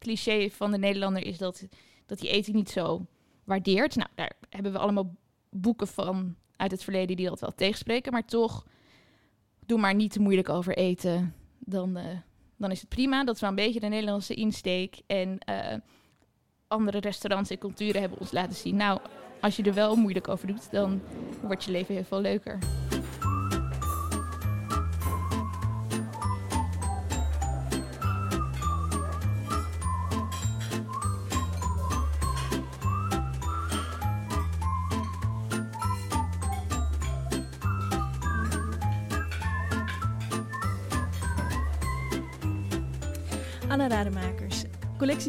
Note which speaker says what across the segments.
Speaker 1: cliché van de Nederlander is dat, dat hij eten niet zo waardeert. Nou, daar hebben we allemaal boeken van uit het verleden die dat wel tegenspreken. Maar toch, doe maar niet te moeilijk over eten. Dan, eh, dan is het prima. Dat is wel een beetje de Nederlandse insteek. En eh, andere restaurants en culturen hebben ons laten zien... nou, als je er wel moeilijk over doet, dan wordt je leven heel veel leuker.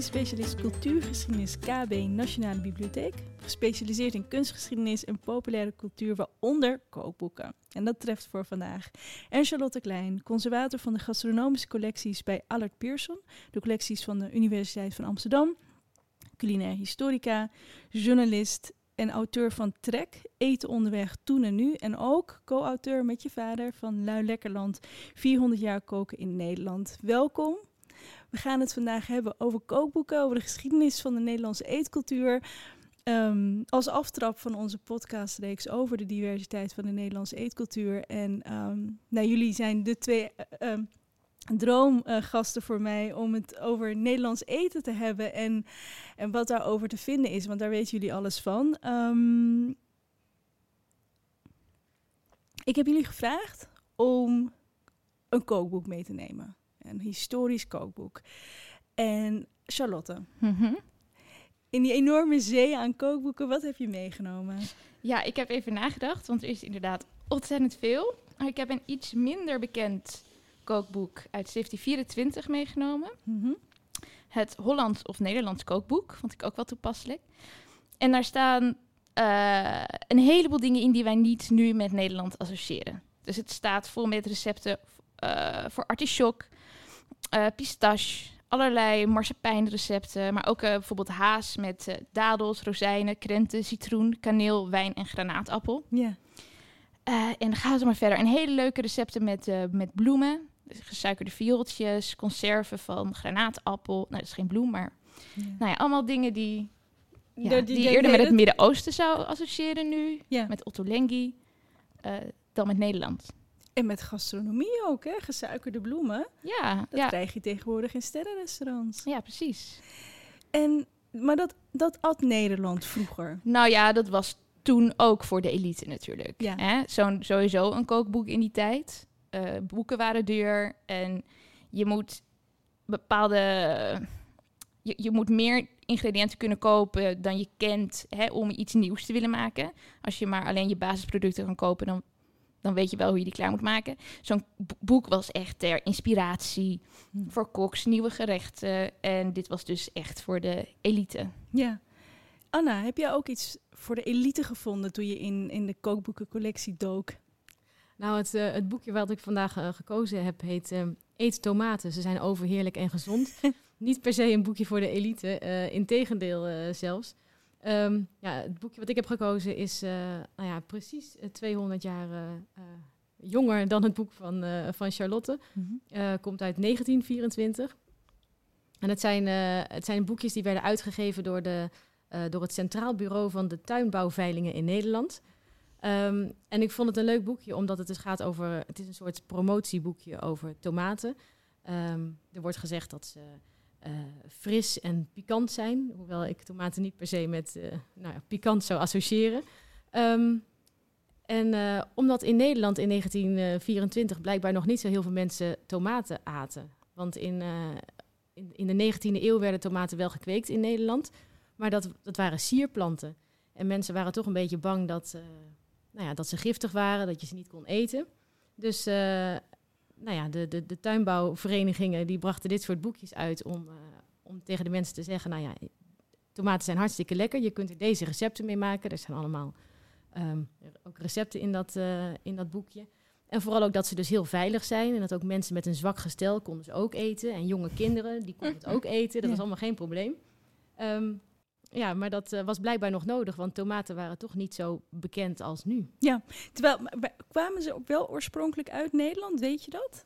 Speaker 2: Collectiespecialist cultuurgeschiedenis KB Nationale Bibliotheek, gespecialiseerd in kunstgeschiedenis en populaire cultuur, waaronder kookboeken. En dat treft voor vandaag. En Charlotte Klein, conservator van de gastronomische collecties bij Allard Pearson, de collecties van de Universiteit van Amsterdam, culinair historica, journalist en auteur van Trek, Eten onderweg, toen en nu. En ook co-auteur met je vader van Lui Lekkerland, 400 jaar koken in Nederland. Welkom. We gaan het vandaag hebben over kookboeken, over de geschiedenis van de Nederlandse eetcultuur. Um, als aftrap van onze podcastreeks over de diversiteit van de Nederlandse eetcultuur. En um, nou, jullie zijn de twee uh, um, droomgasten voor mij om het over Nederlands eten te hebben en, en wat daarover te vinden is, want daar weten jullie alles van. ik heb jullie gevraagd om een kookboek mee te nemen. Een historisch kookboek. En Charlotte, mm -hmm. in die enorme zee aan kookboeken, wat heb je meegenomen?
Speaker 1: Ja, ik heb even nagedacht, want er is inderdaad ontzettend veel. Maar ik heb een iets minder bekend kookboek uit 1724 meegenomen. Mm -hmm. Het Hollands of Nederlands kookboek, vond ik ook wel toepasselijk. En daar staan uh, een heleboel dingen in die wij niet nu met Nederland associëren. Dus het staat vol met recepten uh, voor artichok, uh, pistache, allerlei marsepein-recepten, maar ook uh, bijvoorbeeld haas met uh, dadels, rozijnen, krenten, citroen, kaneel, wijn en granaatappel.
Speaker 2: Ja.
Speaker 1: en dan gaan we maar verder. En hele leuke recepten met, met bloemen, dus gesuikerde viooltjes, conserven van granaatappel. Nou, dat is geen bloem, maar nou ja, allemaal dingen die, ja, die, die je eerder met het Midden-Oosten zou associëren nu,
Speaker 2: ja.
Speaker 1: met Ottolenghi, dan met Nederland.
Speaker 2: En met gastronomie ook, hè? Gesuikerde bloemen.
Speaker 1: Ja.
Speaker 2: Dat
Speaker 1: ja.
Speaker 2: krijg je tegenwoordig in sterrenrestaurants.
Speaker 1: Ja, precies.
Speaker 2: En, maar dat, dat at Nederland vroeger?
Speaker 1: Nou ja, dat was toen ook voor de elite natuurlijk.
Speaker 2: Ja.
Speaker 1: Hè? Zo, sowieso een kookboek in die tijd. Uh, boeken waren duur en je moet bepaalde... Je, je moet meer ingrediënten kunnen kopen dan je kent hè, om iets nieuws te willen maken. Als je maar alleen je basisproducten kan kopen, dan dan weet je wel hoe je die klaar moet maken. Zo'n boek was echt ter inspiratie hm. voor koks, nieuwe gerechten. En dit was dus echt voor de elite.
Speaker 2: Ja. Anna, heb jij ook iets voor de elite gevonden toen je in, in de kookboekencollectie dook?
Speaker 3: Nou, het, uh, het boekje wat ik vandaag uh, gekozen heb heet uh, Eet tomaten. Ze zijn overheerlijk en gezond. Niet per se een boekje voor de elite, integendeel zelfs. Um, ja, het boekje wat ik heb gekozen is uh, nou ja, precies 200 jaar uh, jonger dan het boek van, van Charlotte. Mm -hmm. komt uit 1924. En het zijn, het zijn boekjes die werden uitgegeven door, de, door het Centraal Bureau van de Tuinbouwveilingen in Nederland. Um, en ik vond het een leuk boekje, omdat het dus gaat over... Het is een soort promotieboekje over tomaten. Um, er wordt gezegd dat ze... Uh, fris en pikant zijn. Hoewel ik tomaten niet per se met uh, nou ja, pikant zou associëren. Um, en uh, omdat in Nederland in 1924 blijkbaar nog niet zo heel veel mensen tomaten aten. Want in, in, in, de 19e eeuw werden tomaten wel gekweekt in Nederland. Maar dat, dat waren sierplanten. En mensen waren toch een beetje bang dat, nou ja, dat ze giftig waren, dat je ze niet kon eten. Dus nou ja, de, de, de tuinbouwverenigingen die brachten dit soort boekjes uit om, uh, om tegen de mensen te zeggen, nou ja, tomaten zijn hartstikke lekker, je kunt er deze recepten mee maken. Er zijn allemaal um, ook recepten in dat, uh, in dat boekje. En vooral ook dat ze dus heel veilig zijn en dat ook mensen met een zwak gestel konden ze ook eten. En jonge kinderen, die konden het ook eten, dat was allemaal geen probleem. Um, ja, maar dat uh, was blijkbaar nog nodig, want tomaten waren toch niet zo bekend als nu.
Speaker 2: Ja, terwijl kwamen ze ook wel oorspronkelijk uit Nederland, weet je dat?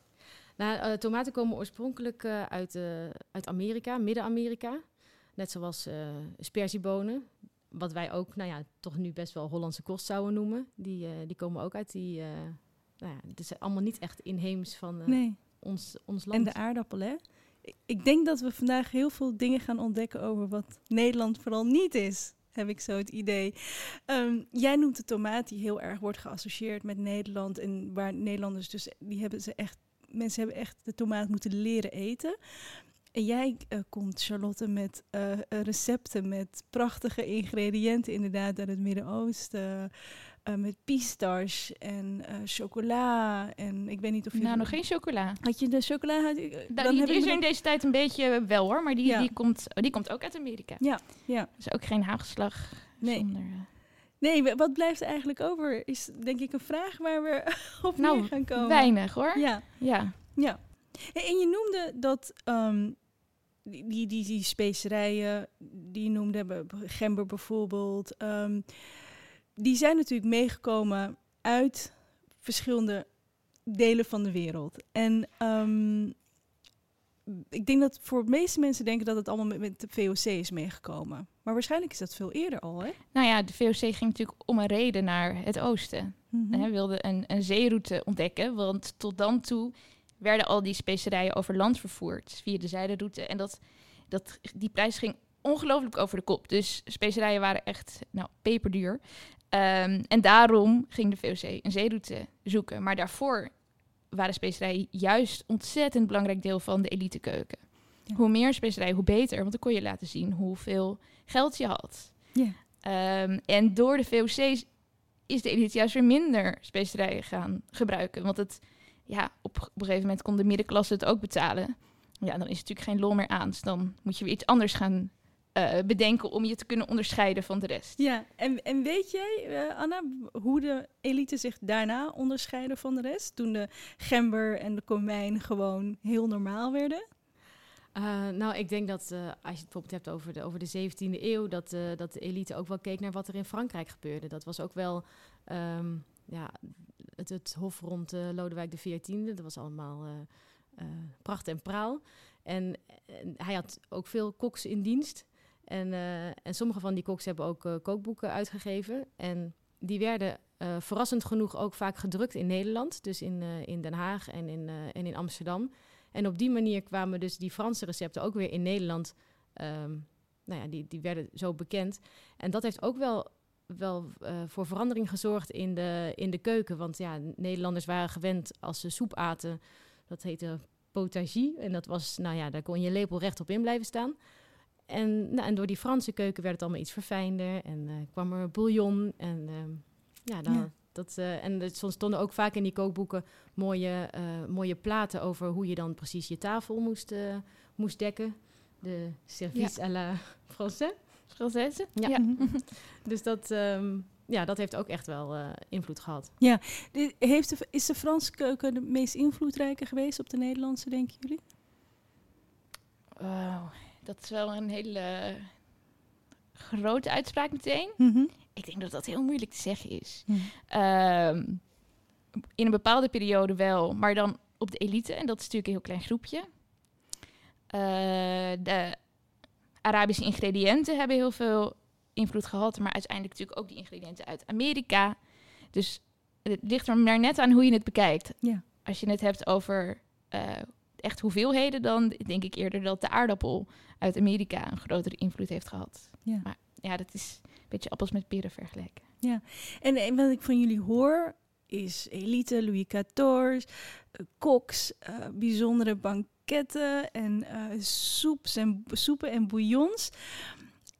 Speaker 3: Nou, eh, tomaten komen oorspronkelijk eh, uit, eh, uit Amerika, Midden-Amerika. Net zoals eh sperziebonen. Wat wij ook, nou ja, toch nu best wel Hollandse kost zouden noemen. Die, eh, die komen ook uit die... eh nou ja, het is allemaal niet echt inheems van eh,
Speaker 2: Nee.
Speaker 3: ons, ons land.
Speaker 2: En de aardappel, hè? Ik- denk dat we vandaag heel veel dingen gaan ontdekken over wat Nederland vooral niet is. Heb ik zo het idee. Ehm, jij noemt de tomaat die heel erg wordt geassocieerd met Nederland. En waar Nederlanders dus, die hebben ze echt, mensen hebben echt de tomaat moeten leren eten. En jij eh, komt, Charlotte, met eh, recepten met prachtige ingrediënten, inderdaad, uit het Midden-Oosten. Eh, met pistache en eh, chocola. En ik weet niet of je.
Speaker 1: Nou, nog geen chocola.
Speaker 2: Had je de chocola? Had, ik-
Speaker 1: Nou,
Speaker 2: dan
Speaker 1: die,
Speaker 2: heb
Speaker 1: die
Speaker 2: ik
Speaker 1: is er in deze tijd een beetje wel hoor, maar die,
Speaker 2: Ja.
Speaker 1: die, komt, oh, die komt ook uit Amerika.
Speaker 2: Ja, ja.
Speaker 1: Dus ook geen haagslag
Speaker 2: Nee.
Speaker 1: zonder... eh,
Speaker 2: Nee, wa- wat blijft er eigenlijk over? Is denk ik een vraag waar we op
Speaker 1: Nou,
Speaker 2: gaan komen.
Speaker 1: weinig hoor.
Speaker 2: Ja,
Speaker 1: Ja.
Speaker 2: ja. En je noemde dat ehm, die, die, die, die specerijen die je noemde, be- gember bijvoorbeeld, ehm, die zijn natuurlijk meegekomen uit verschillende delen van de wereld. En ehm, ik denk dat voor de meeste mensen denken dat het allemaal met, met de VOC is meegekomen. Maar waarschijnlijk is dat veel eerder al, hè?
Speaker 1: Nou ja, de VOC ging natuurlijk om een reden naar het oosten. En hij wilde een, een zeeroute ontdekken, want tot dan toe werden al die specerijen over land vervoerd via de zijderoute. En dat, dat, die prijs ging ongelooflijk over de kop. Dus specerijen waren echt nou, peperduur. Ehm, en daarom ging de VOC een zeeroute zoeken. Maar daarvoor waren specerijen juist ontzettend belangrijk deel van de elitekeuken.
Speaker 2: Ja.
Speaker 1: Hoe meer specerijen, hoe beter. Want dan kon je laten zien hoeveel geld je had.
Speaker 2: Ja.
Speaker 1: Ehm, en door de VOC's is de elite juist weer minder specerijen gaan gebruiken. Want het, ja, op, op een gegeven moment kon de middenklasse het ook betalen. Ja, dan is het natuurlijk geen lol meer aan. Dus dan moet je weer iets anders gaan eh, bedenken om je te kunnen onderscheiden van de rest.
Speaker 2: Ja, en, en weet jij, eh, Anna, hoe de elite zich daarna onderscheiden van de rest? Toen de gember en de komijn gewoon heel normaal werden?
Speaker 3: Eh, nou, ik denk dat eh, als je het bijvoorbeeld hebt over de, over de 17e eeuw, dat, eh, dat de elite ook wel keek naar wat er in Frankrijk gebeurde. Dat was ook wel ehm, ja, het, het hof rond eh, Lodewijk XIV. Dat was allemaal eh, eh, pracht en praal. En, en hij had ook veel koks in dienst. En, eh, en sommige van die koks hebben ook eh, kookboeken uitgegeven. En die werden eh, verrassend genoeg ook vaak gedrukt in Nederland. Dus in, in Den Haag en in, en in Amsterdam. En op die manier kwamen dus die Franse recepten ook weer in Nederland. ehm, nou ja, die, die werden zo bekend. En dat heeft ook wel, wel voor verandering gezorgd in de, in de keuken. Want ja, Nederlanders waren gewend als ze soep aten. Dat heette potagie. En dat was, nou ja, daar kon je lepel rechtop in blijven staan. En, nou, en door die Franse keuken werd het allemaal iets verfijnder. En eh, kwam er bouillon. En ehm, ja, dan,
Speaker 2: Ja.
Speaker 3: Dat, eh, en er stonden ook vaak in die kookboeken mooie, eh, mooie platen over hoe je dan precies je tafel moest, moest dekken. De service à la française.
Speaker 1: Française?
Speaker 3: Ja.
Speaker 2: Mhm.
Speaker 3: Dus dat, ehm, ja, dat heeft ook echt wel eh, invloed gehad.
Speaker 2: De- Heeft de, is de Franse keuken de meest invloedrijke geweest op de Nederlandse, denken jullie?
Speaker 1: Wauw, dat is wel een hele grote uitspraak meteen. Ik denk dat dat heel moeilijk te zeggen is. Ehm, in een bepaalde periode wel, maar dan op de elite. En dat is natuurlijk een heel klein groepje. Eh, de Arabische ingrediënten hebben heel veel invloed gehad. Maar uiteindelijk natuurlijk ook die ingrediënten uit Amerika. Dus het ligt er maar net aan hoe je het bekijkt.
Speaker 2: Ja.
Speaker 1: Als je het hebt over eh, echt hoeveelheden, dan denk ik eerder dat de aardappel uit Amerika een grotere invloed heeft gehad.
Speaker 2: Ja.
Speaker 1: Maar ja, dat is een beetje appels met peren vergelijken.
Speaker 2: En, en wat ik van jullie hoor, is elite, Louis XIV, eh, koks, eh, bijzondere banketten en eh, soeps en, soepen en bouillons.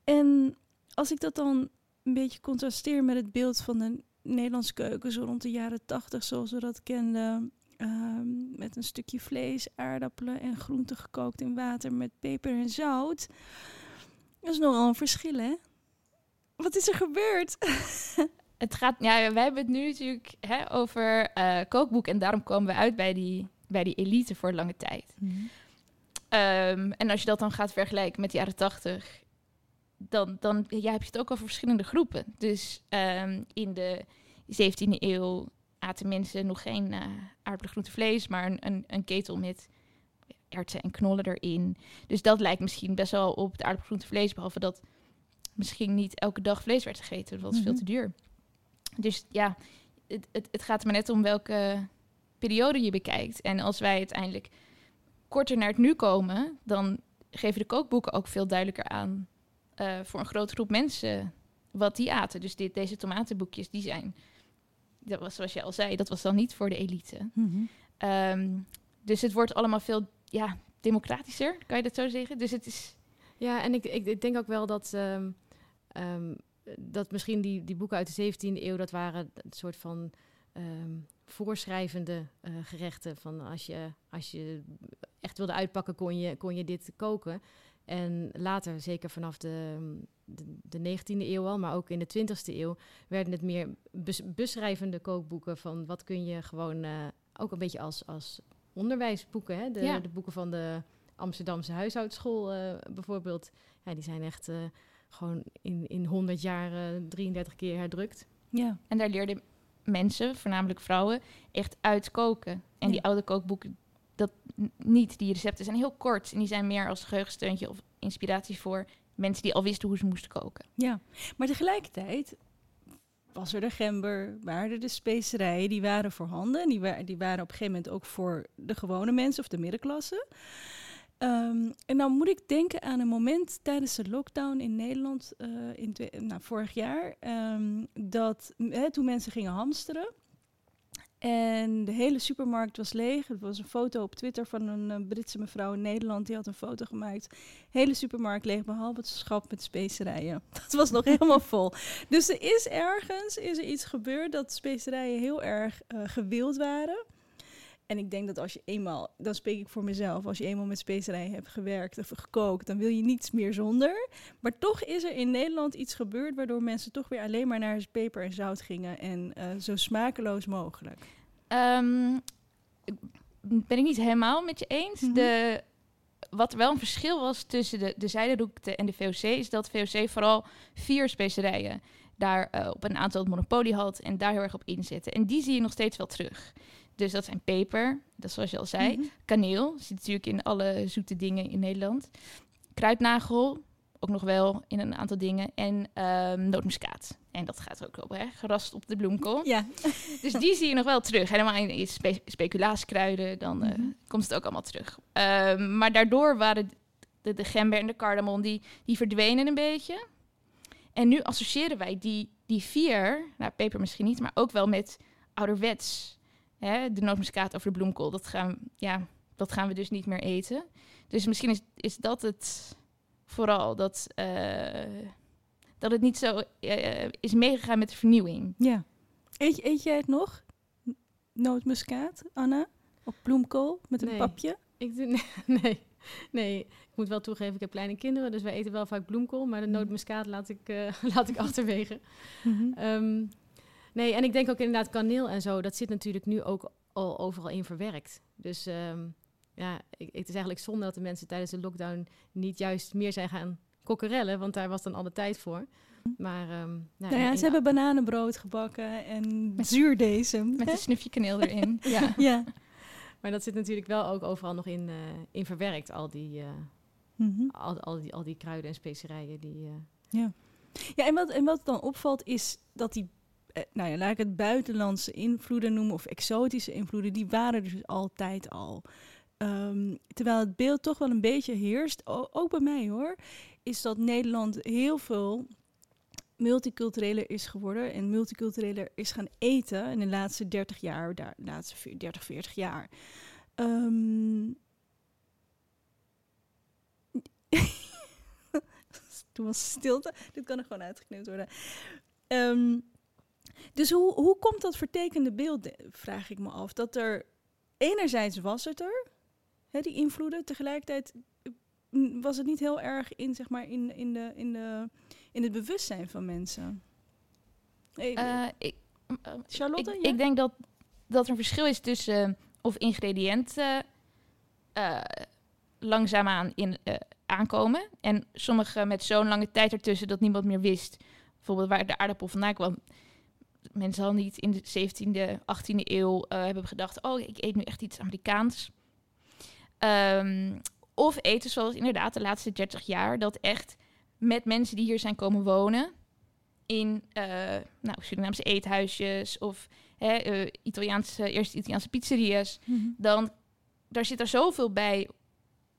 Speaker 2: En als ik dat dan een beetje contrasteer met het beeld van de Nederlandse keuken zo rond de jaren tachtig, zoals we dat kenden, ehm, met een stukje vlees, aardappelen en groenten gekookt in water met peper en zout. Dat is nogal een verschil, hè? Wat is er gebeurd?
Speaker 1: Het gaat, ja, wij hebben het nu natuurlijk hè, over eh, kookboek en daarom komen we uit bij die, bij die elite voor lange tijd. Ehm, en als je dat dan gaat vergelijken met de jaren tachtig, dan, dan ja, heb je het ook over verschillende groepen. Dus ehm, in de 17e eeuw aten mensen nog geen uh, aardappelen, vlees, maar een, een, een, ketel met erwten en knollen erin. Dus dat lijkt misschien best wel op het aardappelen, vlees, behalve dat misschien niet elke dag vlees werd gegeten. Dat was veel mhm. te duur. Dus ja, het, het, het gaat er maar net om welke periode je bekijkt. En als wij uiteindelijk korter naar het nu komen, dan geven de kookboeken ook veel duidelijker aan uh, voor een grote groep mensen wat die aten. Dus dit, deze tomatenboekjes, die zijn, dat was zoals je al zei, dat was dan niet voor de elite. Mhm. Ehm, dus het wordt allemaal veel ja, democratischer, kan je dat zo zeggen? Dus het is.
Speaker 3: Ja, en ik, ik, ik denk ook wel dat, um, um, dat misschien die, die boeken uit de 17e eeuw, dat waren een soort van voorschrijvende uh, gerechten. Van als je, als je echt wilde uitpakken, kon je, kon je dit koken. En later, zeker vanaf de, de, de 19e eeuw al, maar ook in de 20e eeuw, werden het meer beschrijvende kookboeken van wat kun je gewoon uh, ook een beetje als, als onderwijsboeken. Hè? De, de boeken van de Amsterdamse huishoudschool uh, bijvoorbeeld. Ja, die zijn echt uh, gewoon in, in 100 jaar 33 keer herdrukt.
Speaker 1: Ja, en daar leerden mensen, voornamelijk vrouwen, echt uitkoken. En die oude kookboeken, dat niet. Die recepten zijn heel kort en die zijn meer als geheugensteuntje of inspiratie voor mensen die al wisten hoe ze moesten koken.
Speaker 2: Ja, maar tegelijkertijd was er de gember, waren er de specerijen, die waren voorhanden. Die, wa die waren op een gegeven moment ook voor de gewone mensen of de middenklasse. Um, en dan moet ik denken aan een moment tijdens de lockdown in Nederland uh, in nou, vorig jaar. Um, dat toen mensen gingen hamsteren. En de hele supermarkt was leeg. Er was een foto op Twitter van een, Britse mevrouw in Nederland. Die had een foto gemaakt. Hele supermarkt leeg, behalve het schap met specerijen. Dat was nog helemaal vol. Dus er is ergens is er iets gebeurd dat specerijen heel erg uh, gewild waren. En ik denk dat als je eenmaal, dan spreek ik voor mezelf, als je eenmaal met specerijen hebt gewerkt of gekookt, dan wil je niets meer zonder. Maar toch is er in Nederland iets gebeurd waardoor mensen toch weer alleen maar naar peper en zout gingen en uh, zo smakeloos mogelijk.
Speaker 1: Um, ben ik niet helemaal met je eens. Mhm. de, wat wel een verschil was tussen de, de en de VOC, is dat VOC vooral vier specerijen daar uh, op een aantal monopolie had en daar heel erg op inzetten. En die zie je nog steeds wel terug. Dus dat zijn peper, dat zoals je al zei. Mhm. Kaneel, zit natuurlijk in alle zoete dingen in Nederland. Kruidnagel, ook nog wel in een aantal dingen. En um, nootmuskaat. En dat gaat ook op, hè? gerast op de bloemkool.
Speaker 2: Ja.
Speaker 1: dus die zie je nog wel terug. Helemaal in spe speculaaskruiden, dan uh, komt het ook allemaal terug. Um, maar daardoor waren de, de gember en de cardamom, die, die verdwenen een beetje. En nu associëren wij die, die vier, nou peper misschien niet, maar ook wel met ouderwets hè, de nootmuskaat over de bloemkool, dat gaan, ja, dat gaan we dus niet meer eten. Dus misschien is, is dat het vooral, dat, uh, dat het niet zo uh, is meegegaan met de vernieuwing.
Speaker 2: Ja. Eet, eet jij het nog? Nootmuskaat, Anna? Op bloemkool met een papje?
Speaker 3: Ik doe, nee, nee, ik moet wel toegeven, ik heb kleine kinderen, dus wij eten wel vaak bloemkool, maar de mhm. nootmuskaat laat ik, uh, laat ik achterwege. Mm -hmm. Nee, en ik denk ook inderdaad kaneel en zo, dat zit natuurlijk nu ook al overal in verwerkt. Dus um, ja, ik, het is eigenlijk zonde dat de mensen tijdens de lockdown niet juist meer zijn gaan kokkerellen, want daar was dan al de tijd voor. Maar um,
Speaker 2: nou, ja, ze hebben bananenbrood gebakken en met, zuurdesem.
Speaker 1: Met een snufje kaneel erin.
Speaker 2: ja. ja.
Speaker 3: Maar dat zit natuurlijk wel ook overal nog in, uh, in verwerkt, al die, uh, mm -hmm. al, al, die, al die kruiden en specerijen. Die, uh...
Speaker 2: Ja, ja en, wat, en wat dan opvalt is dat die eh, nou ja, laat ik het buitenlandse invloeden noemen of exotische invloeden, die waren dus altijd al. Um, terwijl het beeld toch wel een beetje heerst, ook bij mij hoor, is dat Nederland heel veel multicultureler is geworden en multicultureler is gaan eten in de laatste 30 jaar, de laatste 30, 40 jaar. Um, Toen was stilte. Dit kan er gewoon uitgeknipt worden. Um, dus hoe, hoe komt dat vertekende beeld, vraag ik me af. Dat er enerzijds was het er, hè, die invloeden, tegelijkertijd mm, was het niet heel erg in, zeg maar, in, in, de, in, de, in het bewustzijn van mensen.
Speaker 1: Uh, ik, uh, Charlotte? Ik, ik, denk dat, dat er een verschil is tussen of ingrediënten langzaamaan in, aankomen. En sommige met zo'n lange tijd ertussen dat niemand meer wist. Bijvoorbeeld waar de aardappel vandaan kwam mensen al niet in de 17e, 18e eeuw uh, hebben gedacht: oh, ik eet nu echt iets Amerikaans. Um, of eten zoals inderdaad de laatste 30 jaar, dat echt met mensen die hier zijn komen wonen in uh, nou, Surinaamse eethuisjes of hè, uh, Italiaanse, eerst Italiaanse pizzeria's, mm -hmm. dan daar zit er zoveel bij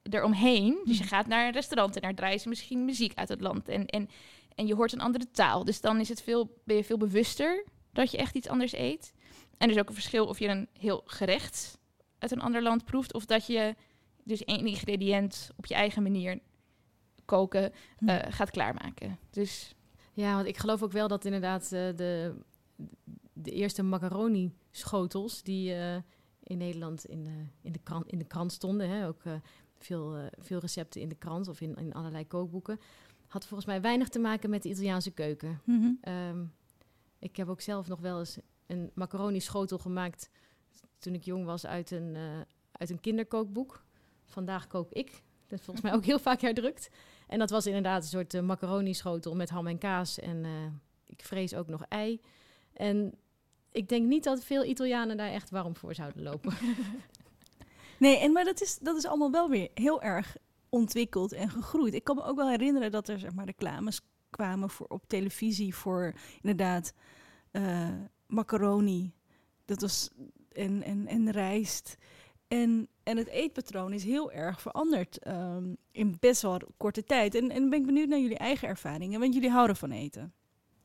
Speaker 1: eromheen. Dus je gaat naar een restaurant en daar draaien ze misschien muziek uit het land. En, en, en je hoort een andere taal. Dus dan is het veel, ben je veel bewuster dat je echt iets anders eet. En er is ook een verschil of je een heel gerecht uit een ander land proeft... of dat je dus één ingrediënt op je eigen manier koken uh, gaat klaarmaken. Dus...
Speaker 3: Ja, want ik geloof ook wel dat inderdaad uh, de, de eerste macaroni-schotels... die uh, in Nederland in de, in de, krant, in de krant stonden... Hè, ook veel, veel recepten in de krant of in, in allerlei kookboeken... had volgens mij weinig te maken met de Italiaanse keuken. Mm -hmm. um, ik heb ook zelf nog wel eens een macaroni-schotel gemaakt... toen ik jong was uit een, uit een kinderkookboek vandaag kook ik. Dat is volgens mij ook heel vaak herdrukt. En dat was inderdaad een soort uh, macaroni-schotel met ham en kaas. En uh, ik vrees ook nog ei. En ik denk niet dat veel Italianen daar echt warm voor zouden lopen.
Speaker 2: nee, en, maar dat is, dat is allemaal wel weer heel erg ontwikkeld en gegroeid. Ik kan me ook wel herinneren dat er zeg maar, reclames kwamen voor, op televisie voor inderdaad uh, macaroni. Dat was en, en, en rijst. En, en het eetpatroon is heel erg veranderd um, in best wel korte tijd. En, en ben ik benieuwd naar jullie eigen ervaringen, want jullie houden van eten.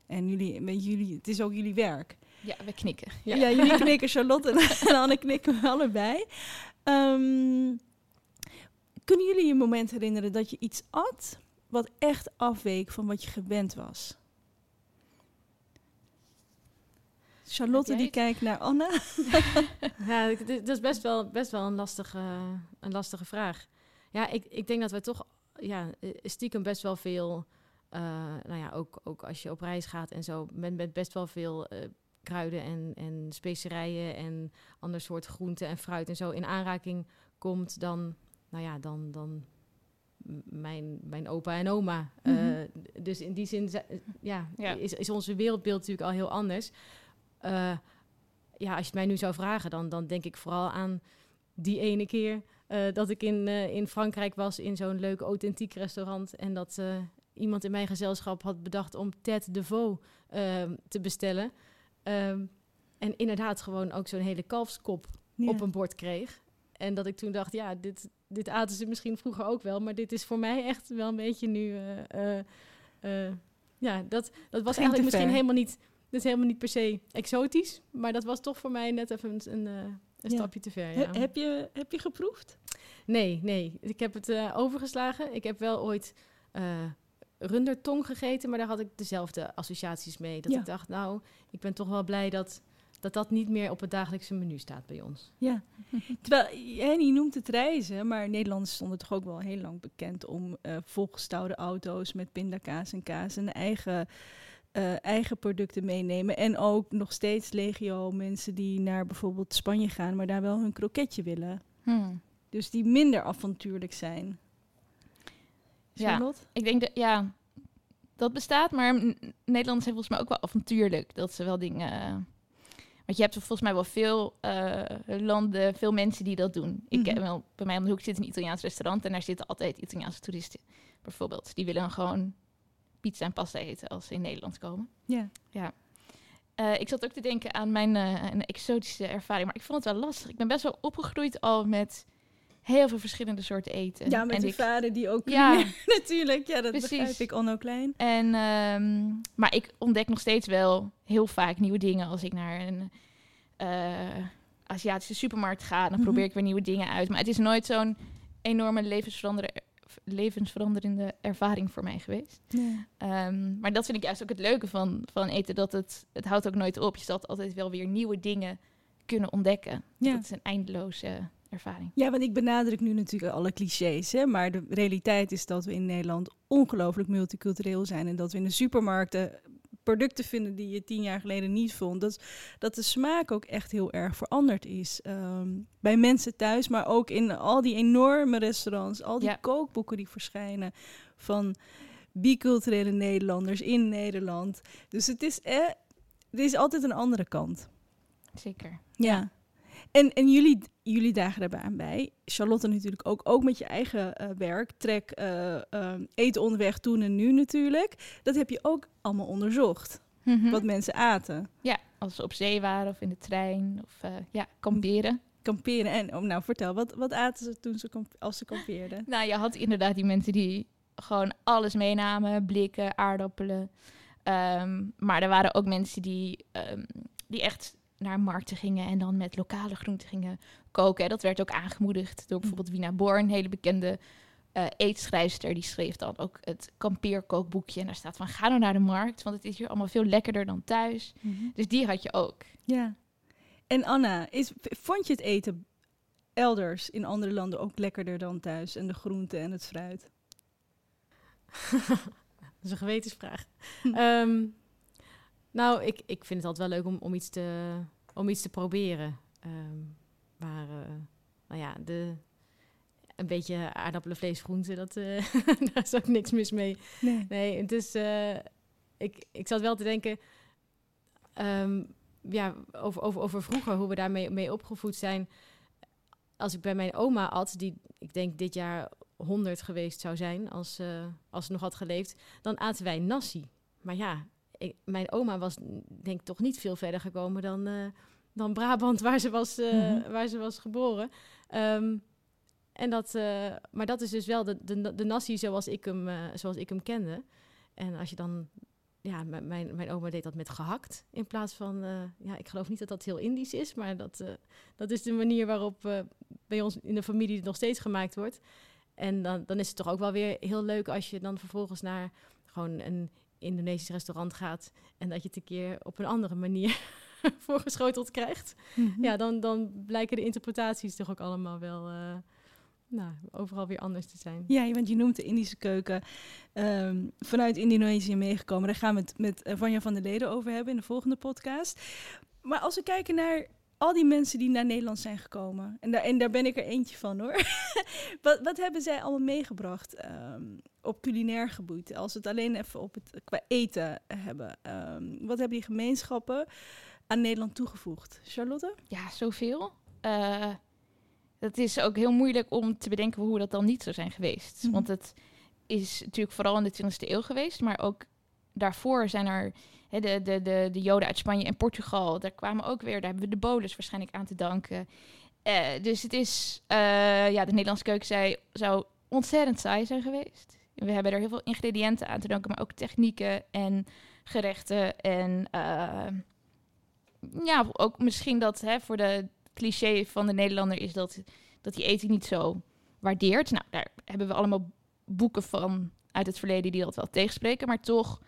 Speaker 2: En jullie, met jullie, het is ook jullie werk.
Speaker 1: Ja, we knikken.
Speaker 2: Ja, ja jullie knikken, Charlotte en, en Anne knikken we allebei. Um, kunnen jullie je moment herinneren dat je iets at wat echt afweek van wat je gewend was? Charlotte die kijkt naar Anne.
Speaker 3: ja, dat is best wel, best wel een, lastige, een lastige vraag. Ja, ik, ik denk dat we toch ja, stiekem best wel veel... Uh, nou ja, ook, ook als je op reis gaat en zo... met, met best wel veel uh, kruiden en, en specerijen... en ander soort groenten en fruit en zo in aanraking komt... dan, nou ja, dan, dan mijn, mijn opa en oma. Mm -hmm. uh, dus in die zin ja, ja. Is, is onze wereldbeeld natuurlijk al heel anders... Uh, ja, als je het mij nu zou vragen, dan, dan denk ik vooral aan die ene keer uh, dat ik in, in Frankrijk was in zo'n leuk authentiek restaurant. En dat iemand in mijn gezelschap had bedacht om tête de veau ehm, te bestellen. Um, en inderdaad gewoon ook zo'n hele kalfskop ja. op een bord kreeg. En dat ik toen dacht, ja, dit, dit aten ze misschien vroeger ook wel. Maar dit is voor mij echt wel een beetje nu... ja, dat, dat was eigenlijk misschien helemaal niet dat is helemaal niet per se exotisch, maar dat was toch voor mij net even een, een, ja. stapje te ver. Ja.
Speaker 2: He, heb, je, heb je geproefd?
Speaker 3: Nee, nee. Ik heb het overgeslagen. Ik heb wel ooit rundertong gegeten, maar daar had ik dezelfde associaties mee. Dat ja. ik dacht, nou, ik ben toch wel blij dat, dat dat niet meer op het dagelijkse menu staat bij ons.
Speaker 2: Ja, terwijl je noemt het reizen, maar Nederlanders stonden toch ook wel heel lang bekend om uh, volgestouwde auto's met pindakaas en kaas en eigen uh, eigen producten meenemen. En ook nog steeds legio mensen die naar bijvoorbeeld Spanje gaan, maar daar wel hun kroketje willen. Hmm. Dus die minder avontuurlijk zijn.
Speaker 1: Ja, ik denk dat ja, dat bestaat, maar Nederlanders zijn volgens mij ook wel avontuurlijk. Dat ze wel dingen. Want je hebt volgens mij wel veel uh, landen, veel mensen die dat doen. Ik heb wel, bij mij om de hoek zit een Italiaans restaurant en daar zitten altijd Italiaanse toeristen, bijvoorbeeld. Die willen gewoon pizza en pasta eten als ze in Nederland komen.
Speaker 2: Ja.
Speaker 1: ja. Uh, ik zat ook te denken aan mijn uh, een exotische ervaring, maar ik vond het wel lastig. Ik ben best wel opgegroeid al met heel veel verschillende soorten eten.
Speaker 2: Ja, met
Speaker 1: en
Speaker 2: die ik, vader die ook ja, natuurlijk. Ja, dat precies. begrijp ik Onno Klein.
Speaker 1: En, um, maar ik ontdek nog steeds wel heel vaak nieuwe dingen als ik naar een uh, Aziatische supermarkt ga. Dan mm -hmm. probeer ik weer nieuwe dingen uit. Maar het is nooit zo'n enorme levensveranderende levensveranderende ervaring voor mij geweest. Ja. Um, maar dat vind ik juist ook het leuke van, van eten. Dat het, het houdt ook nooit op. Je zal altijd wel weer nieuwe dingen kunnen ontdekken. Ja. Dat is een eindeloze ervaring.
Speaker 2: Ja, want ik benadruk nu natuurlijk alle clichés. Hè, maar de realiteit is dat we in Nederland ongelooflijk multicultureel zijn. En dat we in de supermarkten producten vinden die je tien jaar geleden niet vond. Dat, dat de smaak ook echt heel erg veranderd is. Um, bij mensen thuis, maar ook in al die enorme restaurants, al die ja. kookboeken die verschijnen van biculturele Nederlanders in Nederland. Dus het is, eh, er is altijd een andere kant.
Speaker 1: Zeker.
Speaker 2: Ja. En, en jullie, jullie dagen daarbij aan bij. Charlotte natuurlijk ook, ook met je eigen eh, werk. Trek eh, ehm, eten onderweg toen en nu natuurlijk. Dat heb je ook allemaal onderzocht.
Speaker 1: Mhm.
Speaker 2: Wat mensen aten.
Speaker 1: Ja, als ze op zee waren of in de trein of eh, ja, kamperen.
Speaker 2: Kamperen. En oh, nou, vertel, wat, wat aten ze toen ze als ze kampeerden?
Speaker 1: Nou, je had inderdaad die mensen die gewoon alles meenamen. Blikken, aardappelen. Ehm, maar er waren ook mensen die, ehm, die echt naar markten gingen en dan met lokale groenten gingen koken. Dat werd ook aangemoedigd door bijvoorbeeld Wina Born, een hele bekende eh eetschrijfster. Die schreef dan ook het kampeerkookboekje. En daar staat van, ga nou naar de markt, want het is hier allemaal veel lekkerder dan thuis. Dus die had je ook.
Speaker 2: Ja. En Anna, is, vond je het eten elders in andere landen ook lekkerder dan thuis? En de groenten en het fruit?
Speaker 3: Dat is een gewetensvraag. Ehm, nou, ik, ik vind het altijd wel leuk om, om, iets, te, om iets te proberen. Ehm, maar, eh, nou ja, de, een beetje aardappelen, vlees, groenten, dat, eh, daar is ook niks mis mee.
Speaker 2: Nee.
Speaker 3: Nee, het is. eh, ik, ik zat wel te denken. ehm, ja, over, over, over vroeger, hoe we daarmee mee opgevoed zijn. Als ik bij mijn oma at, die ik denk dit jaar 100 geweest zou zijn, als, als ze nog had geleefd, dan aten wij nasi. Maar ja, ik, mijn oma was denk ik toch niet veel verder gekomen dan, eh, dan Brabant, waar ze was, eh,
Speaker 2: Mhm.
Speaker 3: waar ze was geboren. Ehm, en dat, eh, maar dat is dus wel de, de, de nasi zoals ik, hem, zoals ik hem kende. En als je dan, ja, mijn, mijn oma deed dat met gehakt in plaats van, ja, ik geloof niet dat dat heel Indisch is, maar dat, dat is de manier waarop bij ons in de familie het nog steeds gemaakt wordt. En dan, dan is het toch ook wel weer heel leuk als je dan vervolgens naar gewoon een Indonesisch restaurant gaat en dat je het een keer op een andere manier voorgeschoteld krijgt.
Speaker 2: Mhm.
Speaker 3: Ja, dan, dan blijken de interpretaties toch ook allemaal wel eh, nou, overal weer anders te zijn.
Speaker 2: Ja, want je noemt de Indische keuken ehm, vanuit Indonesië meegekomen. Daar gaan we het met eh, Vanja van der Leden over hebben in de volgende podcast. Maar als we kijken naar al die mensen die naar Nederland zijn gekomen, en daar, en daar ben ik er eentje van hoor. wat, wat hebben zij allemaal meegebracht ehm, op culinair gebied? Als we het alleen even op het qua eten hebben. Ehm, wat hebben die gemeenschappen aan Nederland toegevoegd? Charlotte?
Speaker 1: Ja, zoveel. Eh het is ook heel moeilijk om te bedenken hoe dat dan niet zou zijn geweest.
Speaker 2: Mhm.
Speaker 1: Want het is natuurlijk vooral in de 20e eeuw geweest, maar ook daarvoor zijn er de, de, de, de Joden uit Spanje en Portugal. Daar kwamen ook weer, daar hebben we de bolus waarschijnlijk aan te danken. Eh, dus het is, eh, ja, de Nederlandse keuken zou ontzettend saai zijn geweest. We hebben er heel veel ingrediënten aan te danken, maar ook technieken en gerechten en eh, ja, ook misschien dat hè, voor de cliché van de Nederlander is dat, dat die eten niet zo waardeert. Nou, daar hebben we allemaal boeken van uit het verleden die dat wel tegenspreken, maar toch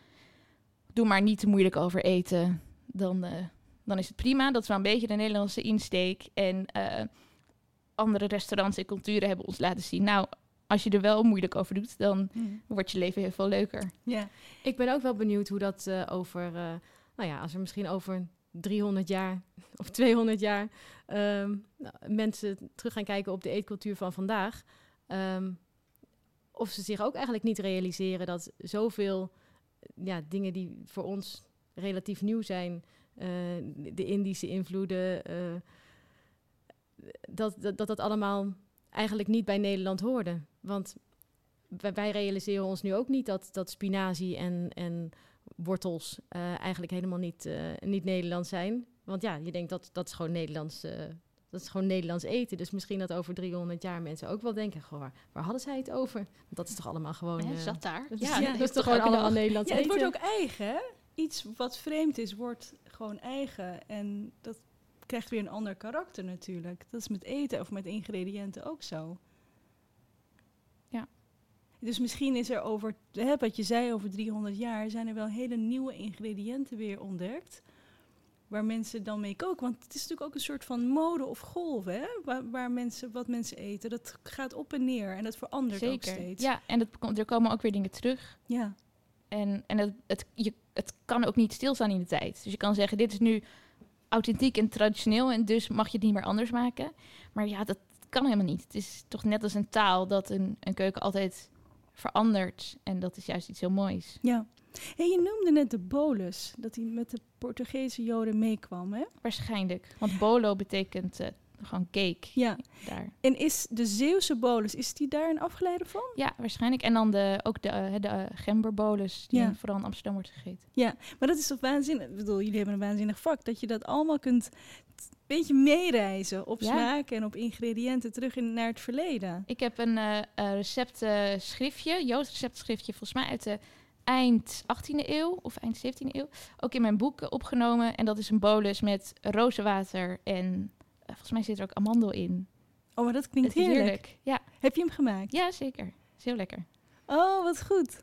Speaker 1: doe maar niet te moeilijk over eten. Dan, eh, dan is het prima. Dat is wel een beetje de Nederlandse insteek. En eh, andere restaurants en culturen hebben ons laten zien. Nou, als je er wel moeilijk over doet, dan wordt je leven heel veel leuker.
Speaker 2: Ja.
Speaker 3: Ik ben ook wel benieuwd hoe dat eh, over, eh, nou ja, als er misschien over 300 jaar of 200 jaar ehm, nou, mensen terug gaan kijken op de eetcultuur van vandaag. ehm, of ze zich ook eigenlijk niet realiseren dat zoveel ja, dingen die voor ons relatief nieuw zijn, eh, de Indische invloeden, eh, dat, dat, dat dat allemaal eigenlijk niet bij Nederland hoorde. Want wij, realiseren ons nu ook niet dat, dat spinazie en, en wortels eh, eigenlijk helemaal niet, niet Nederlands zijn. Want ja, je denkt dat dat is gewoon Nederlands, eh, dat is gewoon Nederlands eten. Dus misschien dat over 300 jaar mensen ook wel denken, goh, waar, waar hadden zij het over? Want dat is toch allemaal gewoon...
Speaker 1: Hè,
Speaker 3: eh,
Speaker 1: zat daar.
Speaker 3: dat
Speaker 2: Ja,
Speaker 3: is,
Speaker 2: dat
Speaker 3: dat
Speaker 2: is
Speaker 3: toch
Speaker 1: toch
Speaker 3: gewoon allemaal
Speaker 1: dag.
Speaker 3: Nederlands
Speaker 2: Ja, het
Speaker 3: eten?
Speaker 2: wordt ook eigen, hè? Iets wat vreemd is, wordt gewoon eigen. En dat krijgt weer een ander karakter natuurlijk. Dat is met eten of met ingrediënten ook zo.
Speaker 1: Ja.
Speaker 2: Dus misschien is er over, hè, wat je zei, over 300 jaar zijn er wel hele nieuwe ingrediënten weer ontdekt. Waar mensen dan mee koken. Want het is natuurlijk ook een soort van mode of golf, hè? Waar, waar mensen, wat mensen eten. Dat gaat op en neer en dat verandert ook
Speaker 1: Zeker.
Speaker 2: steeds.
Speaker 1: Ja, en dat, er komen ook weer dingen terug.
Speaker 2: ja.
Speaker 1: En, en het, het, je, het kan ook niet stilstaan in de tijd. Dus je kan zeggen, dit is nu authentiek en traditioneel en dus mag je het niet meer anders maken. Maar ja, dat kan helemaal niet. Het is toch net als een taal dat een, een keuken altijd verandert. En dat is juist iets heel moois.
Speaker 2: Ja. Hey, je noemde net de bolus, dat hij met de Portugese Joden meekwam, hè?
Speaker 1: Waarschijnlijk. Want bolo betekent eh, gewoon cake
Speaker 2: Ja.
Speaker 1: daar.
Speaker 2: En is de Zeeuwse bolus, is die daar een afgeleide van?
Speaker 1: Ja, waarschijnlijk. En dan de, ook de, eh, de eh, gemberbolus, die
Speaker 2: Ja.
Speaker 1: vooral in Amsterdam wordt gegeten.
Speaker 2: Maar dat is toch waanzinnig? Ik bedoel, jullie hebben een waanzinnig vak. Dat je dat allemaal kunt een beetje meereizen op
Speaker 1: Ja.
Speaker 2: smaak en op ingrediënten terug in, naar het verleden.
Speaker 1: Ik heb een receptschriftje, Joods receptschriftje, volgens mij uit de eind 18e eeuw of eind 17e eeuw, ook in mijn boek eh, opgenomen. En dat is een bolus met rozenwater en eh, volgens mij zit er ook amandel in.
Speaker 2: Oh, maar dat klinkt heerlijk.
Speaker 1: Ja,
Speaker 2: Heb je hem gemaakt?
Speaker 1: ja, zeker. Is heel lekker.
Speaker 2: Oh, wat goed.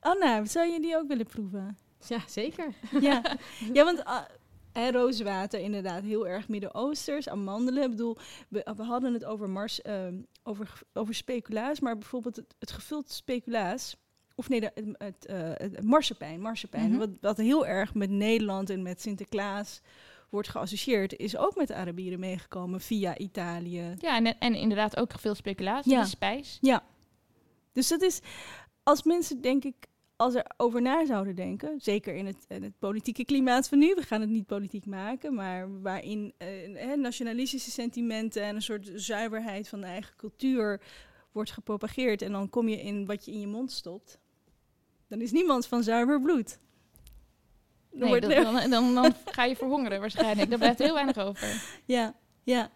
Speaker 2: Anna, zou je die ook willen proeven?
Speaker 3: Ja, zeker.
Speaker 2: ja. ja, want hè, rozenwater inderdaad heel erg Midden-Oosters. Amandelen, ik bedoel, we, we hadden het over, mars, ehm, over, over speculaas, maar bijvoorbeeld het, het gevuld speculaas... Of nee, de- het, het, het marsepein, marsepein
Speaker 1: Mhm.
Speaker 2: wat, wat heel erg met Nederland en met Sinterklaas wordt geassocieerd, is ook met de Arabieren meegekomen via Italië.
Speaker 1: Ja, en, en inderdaad ook veel speculatie,
Speaker 2: Ja.
Speaker 1: de spijs.
Speaker 2: Dus dat is, als mensen denk ik, als er over na zouden denken, zeker in het, in het politieke klimaat van nu, we gaan het niet politiek maken, maar waarin eh, nationalistische sentimenten en een soort zuiverheid van de eigen cultuur wordt gepropageerd en dan kom je in wat je in je mond stopt, dan is niemand van zuiver bloed. Dan
Speaker 1: Nee, dat- dan, dan, dan ga je verhongeren waarschijnlijk. Daar blijft heel weinig over.
Speaker 2: Ja, ja.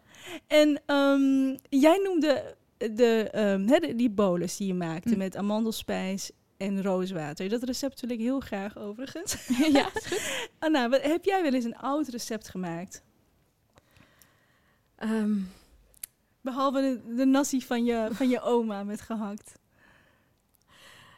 Speaker 2: En ehm, jij noemde de, ehm, hè, de- die bolus die je maakte
Speaker 1: Hm.
Speaker 2: met amandelspijs en rooswater. Dat recept wil ik heel graag overigens.
Speaker 1: ja, is goed.
Speaker 2: Anna, wat- heb jij wel eens een oud recept gemaakt?
Speaker 3: Ehm,
Speaker 2: Behalve de, de nasi van je, van je oma met gehakt.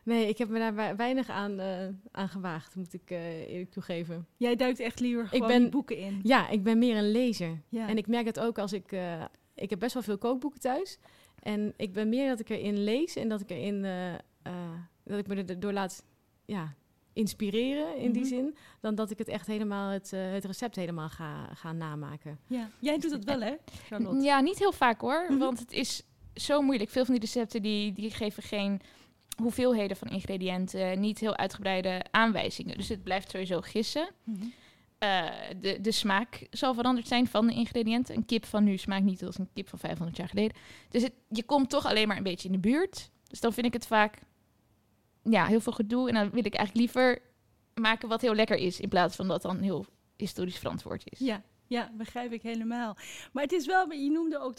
Speaker 3: Nee, ik heb me daar wei- weinig aan, eh, aan gewaagd, moet ik eh, eerlijk toegeven.
Speaker 2: Jij duikt echt liever gewoon
Speaker 3: ben-
Speaker 2: die boeken in.
Speaker 3: Ja, ik ben meer een lezer.
Speaker 2: Ja.
Speaker 3: En ik merk het ook als ik... eh, ik heb best wel veel kookboeken thuis. En ik ben meer dat ik erin lees en dat ik erin... dat ik me erdoor laat ja, inspireren in die
Speaker 2: Mhm.
Speaker 3: zin... dan dat ik het echt helemaal het, eh, het recept helemaal ga, ga namaken.
Speaker 2: ja. Jij doet het wel, hè, Charlotte?
Speaker 1: Ja, niet heel vaak hoor.
Speaker 2: Mhm.
Speaker 1: Want het is zo moeilijk. Veel van die recepten die, die geven geen hoeveelheden van ingrediënten. Niet heel uitgebreide aanwijzingen. Dus het blijft sowieso gissen.
Speaker 2: Mhm.
Speaker 1: Eh, de, de smaak zal veranderd zijn van de ingrediënten. Een kip van nu smaakt niet als een kip van 500 jaar geleden. Dus het, je komt toch alleen maar een beetje in de buurt. Dus dan vind ik het vaak ja, heel veel gedoe. En dan wil ik eigenlijk liever maken wat heel lekker is. In plaats van dat dan heel historisch verantwoord is.
Speaker 2: Ja, ja, begrijp ik helemaal. Maar het is wel, je noemde ook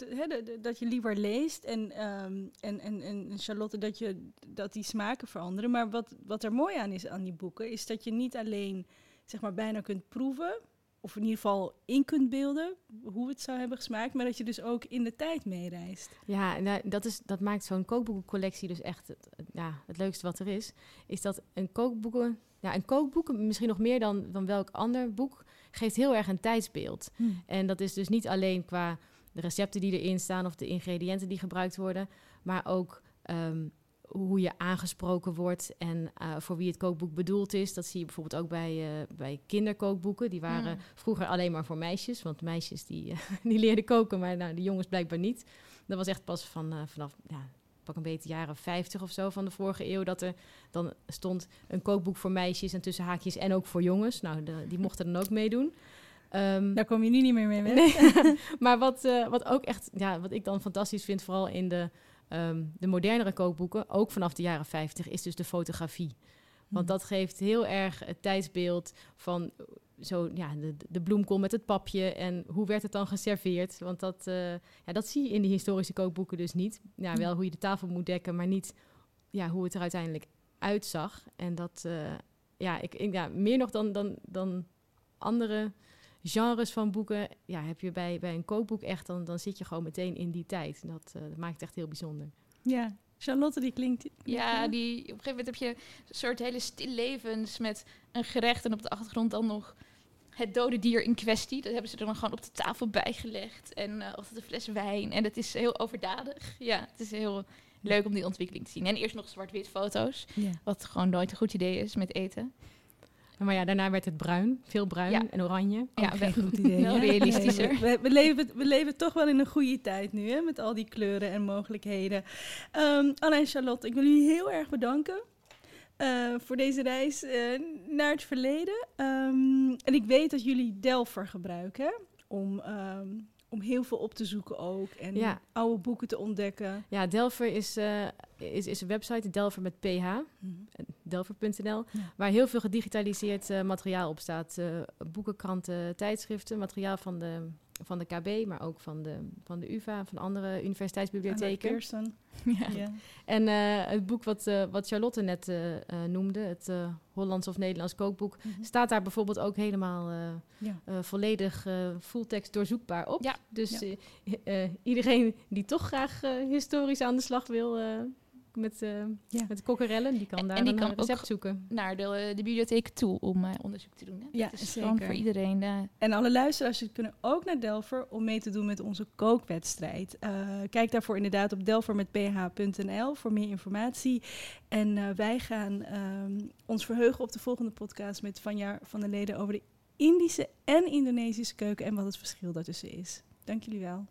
Speaker 2: dat je liever leest en, ehm, en, en, en Charlotte, dat, je, dat die smaken veranderen. Maar wat, wat er mooi aan is aan die boeken, is dat je niet alleen zeg maar bijna kunt proeven, of in ieder geval in kunt beelden hoe het zou hebben gesmaakt, maar dat je dus ook in de tijd meereist.
Speaker 3: Ja, en daar- dat, is, dat maakt zo'n kookboekencollectie dus echt het- ja, het leukste wat er is. Is dat een kookboeken, ja, een kookboek, misschien nog meer dan, dan welk ander boek, geeft heel erg een tijdsbeeld. En dat is dus niet alleen qua de recepten die erin staan of de ingrediënten die gebruikt worden, maar ook ehm, hoe je aangesproken wordt en eh, voor wie het kookboek bedoeld is. Dat zie je bijvoorbeeld ook bij, eh, bij kinderkookboeken. Die waren
Speaker 1: Mm.
Speaker 3: vroeger alleen maar voor meisjes, want meisjes die, die leerden koken, maar nou, de jongens blijkbaar niet. Dat was echt pas van, eh, vanaf ja, pak een beetje jaren 50 of zo van de vorige eeuw dat er dan stond een kookboek voor meisjes en tussen haakjes en ook voor jongens. Nou, de, die mochten dan ook meedoen. Ehm,
Speaker 2: Daar kom je nu niet meer mee weg.
Speaker 3: Nee. maar wat, eh, wat ook echt, ja, wat ik dan fantastisch vind, vooral in de, ehm, de modernere kookboeken, ook vanaf de jaren 50, is dus de fotografie. Want dat geeft heel erg het tijdsbeeld van zo, ja, de, de bloemkool met het papje en hoe werd het dan geserveerd. Want dat, eh, ja, dat zie je in die historische kookboeken dus niet. Ja, wel hoe je de tafel moet dekken, maar niet ja, hoe het er uiteindelijk uitzag. En dat, eh, ja, ik, ik- ja, meer nog dan, dan, dan andere genres van boeken, ja, heb je bij, bij een kookboek echt, dan, dan zit je gewoon meteen in die tijd. Dat, eh, dat maakt het echt heel bijzonder.
Speaker 2: Ja, Charlotte die klinkt...
Speaker 1: Ja, die, op een gegeven moment heb je een soort hele stillevens met een gerecht en op de achtergrond dan nog het dode dier in kwestie. Dat hebben ze er dan gewoon op de tafel bijgelegd en eh altijd een fles wijn. En het is heel overdadig. Ja, het is heel leuk om die ontwikkeling te zien. En eerst nog zwart-wit foto's,
Speaker 2: Ja.
Speaker 1: wat gewoon nooit een goed idee is met eten.
Speaker 3: Maar ja, daarna werd het bruin, veel bruin
Speaker 1: Ja.
Speaker 3: en oranje.
Speaker 1: Ja, wel-
Speaker 2: geen goed idee.
Speaker 1: wel realistischer.
Speaker 2: Nee, we, we, leven, we leven toch wel in een goede tijd nu, hè, met al die kleuren en mogelijkheden. Ehm Anna en Charlotte, ik wil jullie heel erg bedanken. Eh, voor deze reis eh, naar het verleden. Ehm, en ik weet dat jullie Delver gebruiken om, ehm, om heel veel op te zoeken ook. En
Speaker 3: Ja.
Speaker 2: oude boeken te ontdekken.
Speaker 3: Ja, Delver is, eh, is, is een website, Delver met ph, delver.nl,
Speaker 2: Ja.
Speaker 3: waar heel veel gedigitaliseerd materiaal op staat. Boeken, kranten, tijdschriften, materiaal van de, van de KB, maar ook van de, van de UvA, van andere universiteitsbibliotheken.
Speaker 1: Ja.
Speaker 2: Ja.
Speaker 3: En eh, het boek wat, eh, wat Charlotte net eh, noemde, het Hollands of Nederlands kookboek,
Speaker 2: Mhm.
Speaker 3: staat daar bijvoorbeeld ook helemaal
Speaker 2: Ja.
Speaker 3: volledig fulltekst doorzoekbaar op.
Speaker 1: Ja.
Speaker 3: Dus iedereen die toch graag historisch aan de slag wil met, eh
Speaker 2: Ja.
Speaker 3: met kokkerellen, die kan
Speaker 1: En-
Speaker 3: daar
Speaker 1: en die
Speaker 3: een
Speaker 1: kan
Speaker 3: eh, recept
Speaker 1: ook-
Speaker 3: zoeken.
Speaker 1: Naar de, de bibliotheek toe om eh, onderzoek te doen. Hè?
Speaker 2: Ja,
Speaker 1: is
Speaker 2: zeker.
Speaker 1: gewoon voor iedereen. eh,
Speaker 2: En alle luisteraars kunnen ook naar Delver om mee te doen met onze kookwedstrijd. Eh, kijk daarvoor inderdaad op delvermetph.nl voor meer informatie. En eh, wij gaan ehm, ons verheugen op de volgende podcast met Vanja van der Leden over de Indische en Indonesische keuken en wat het verschil daartussen is. Dank jullie wel.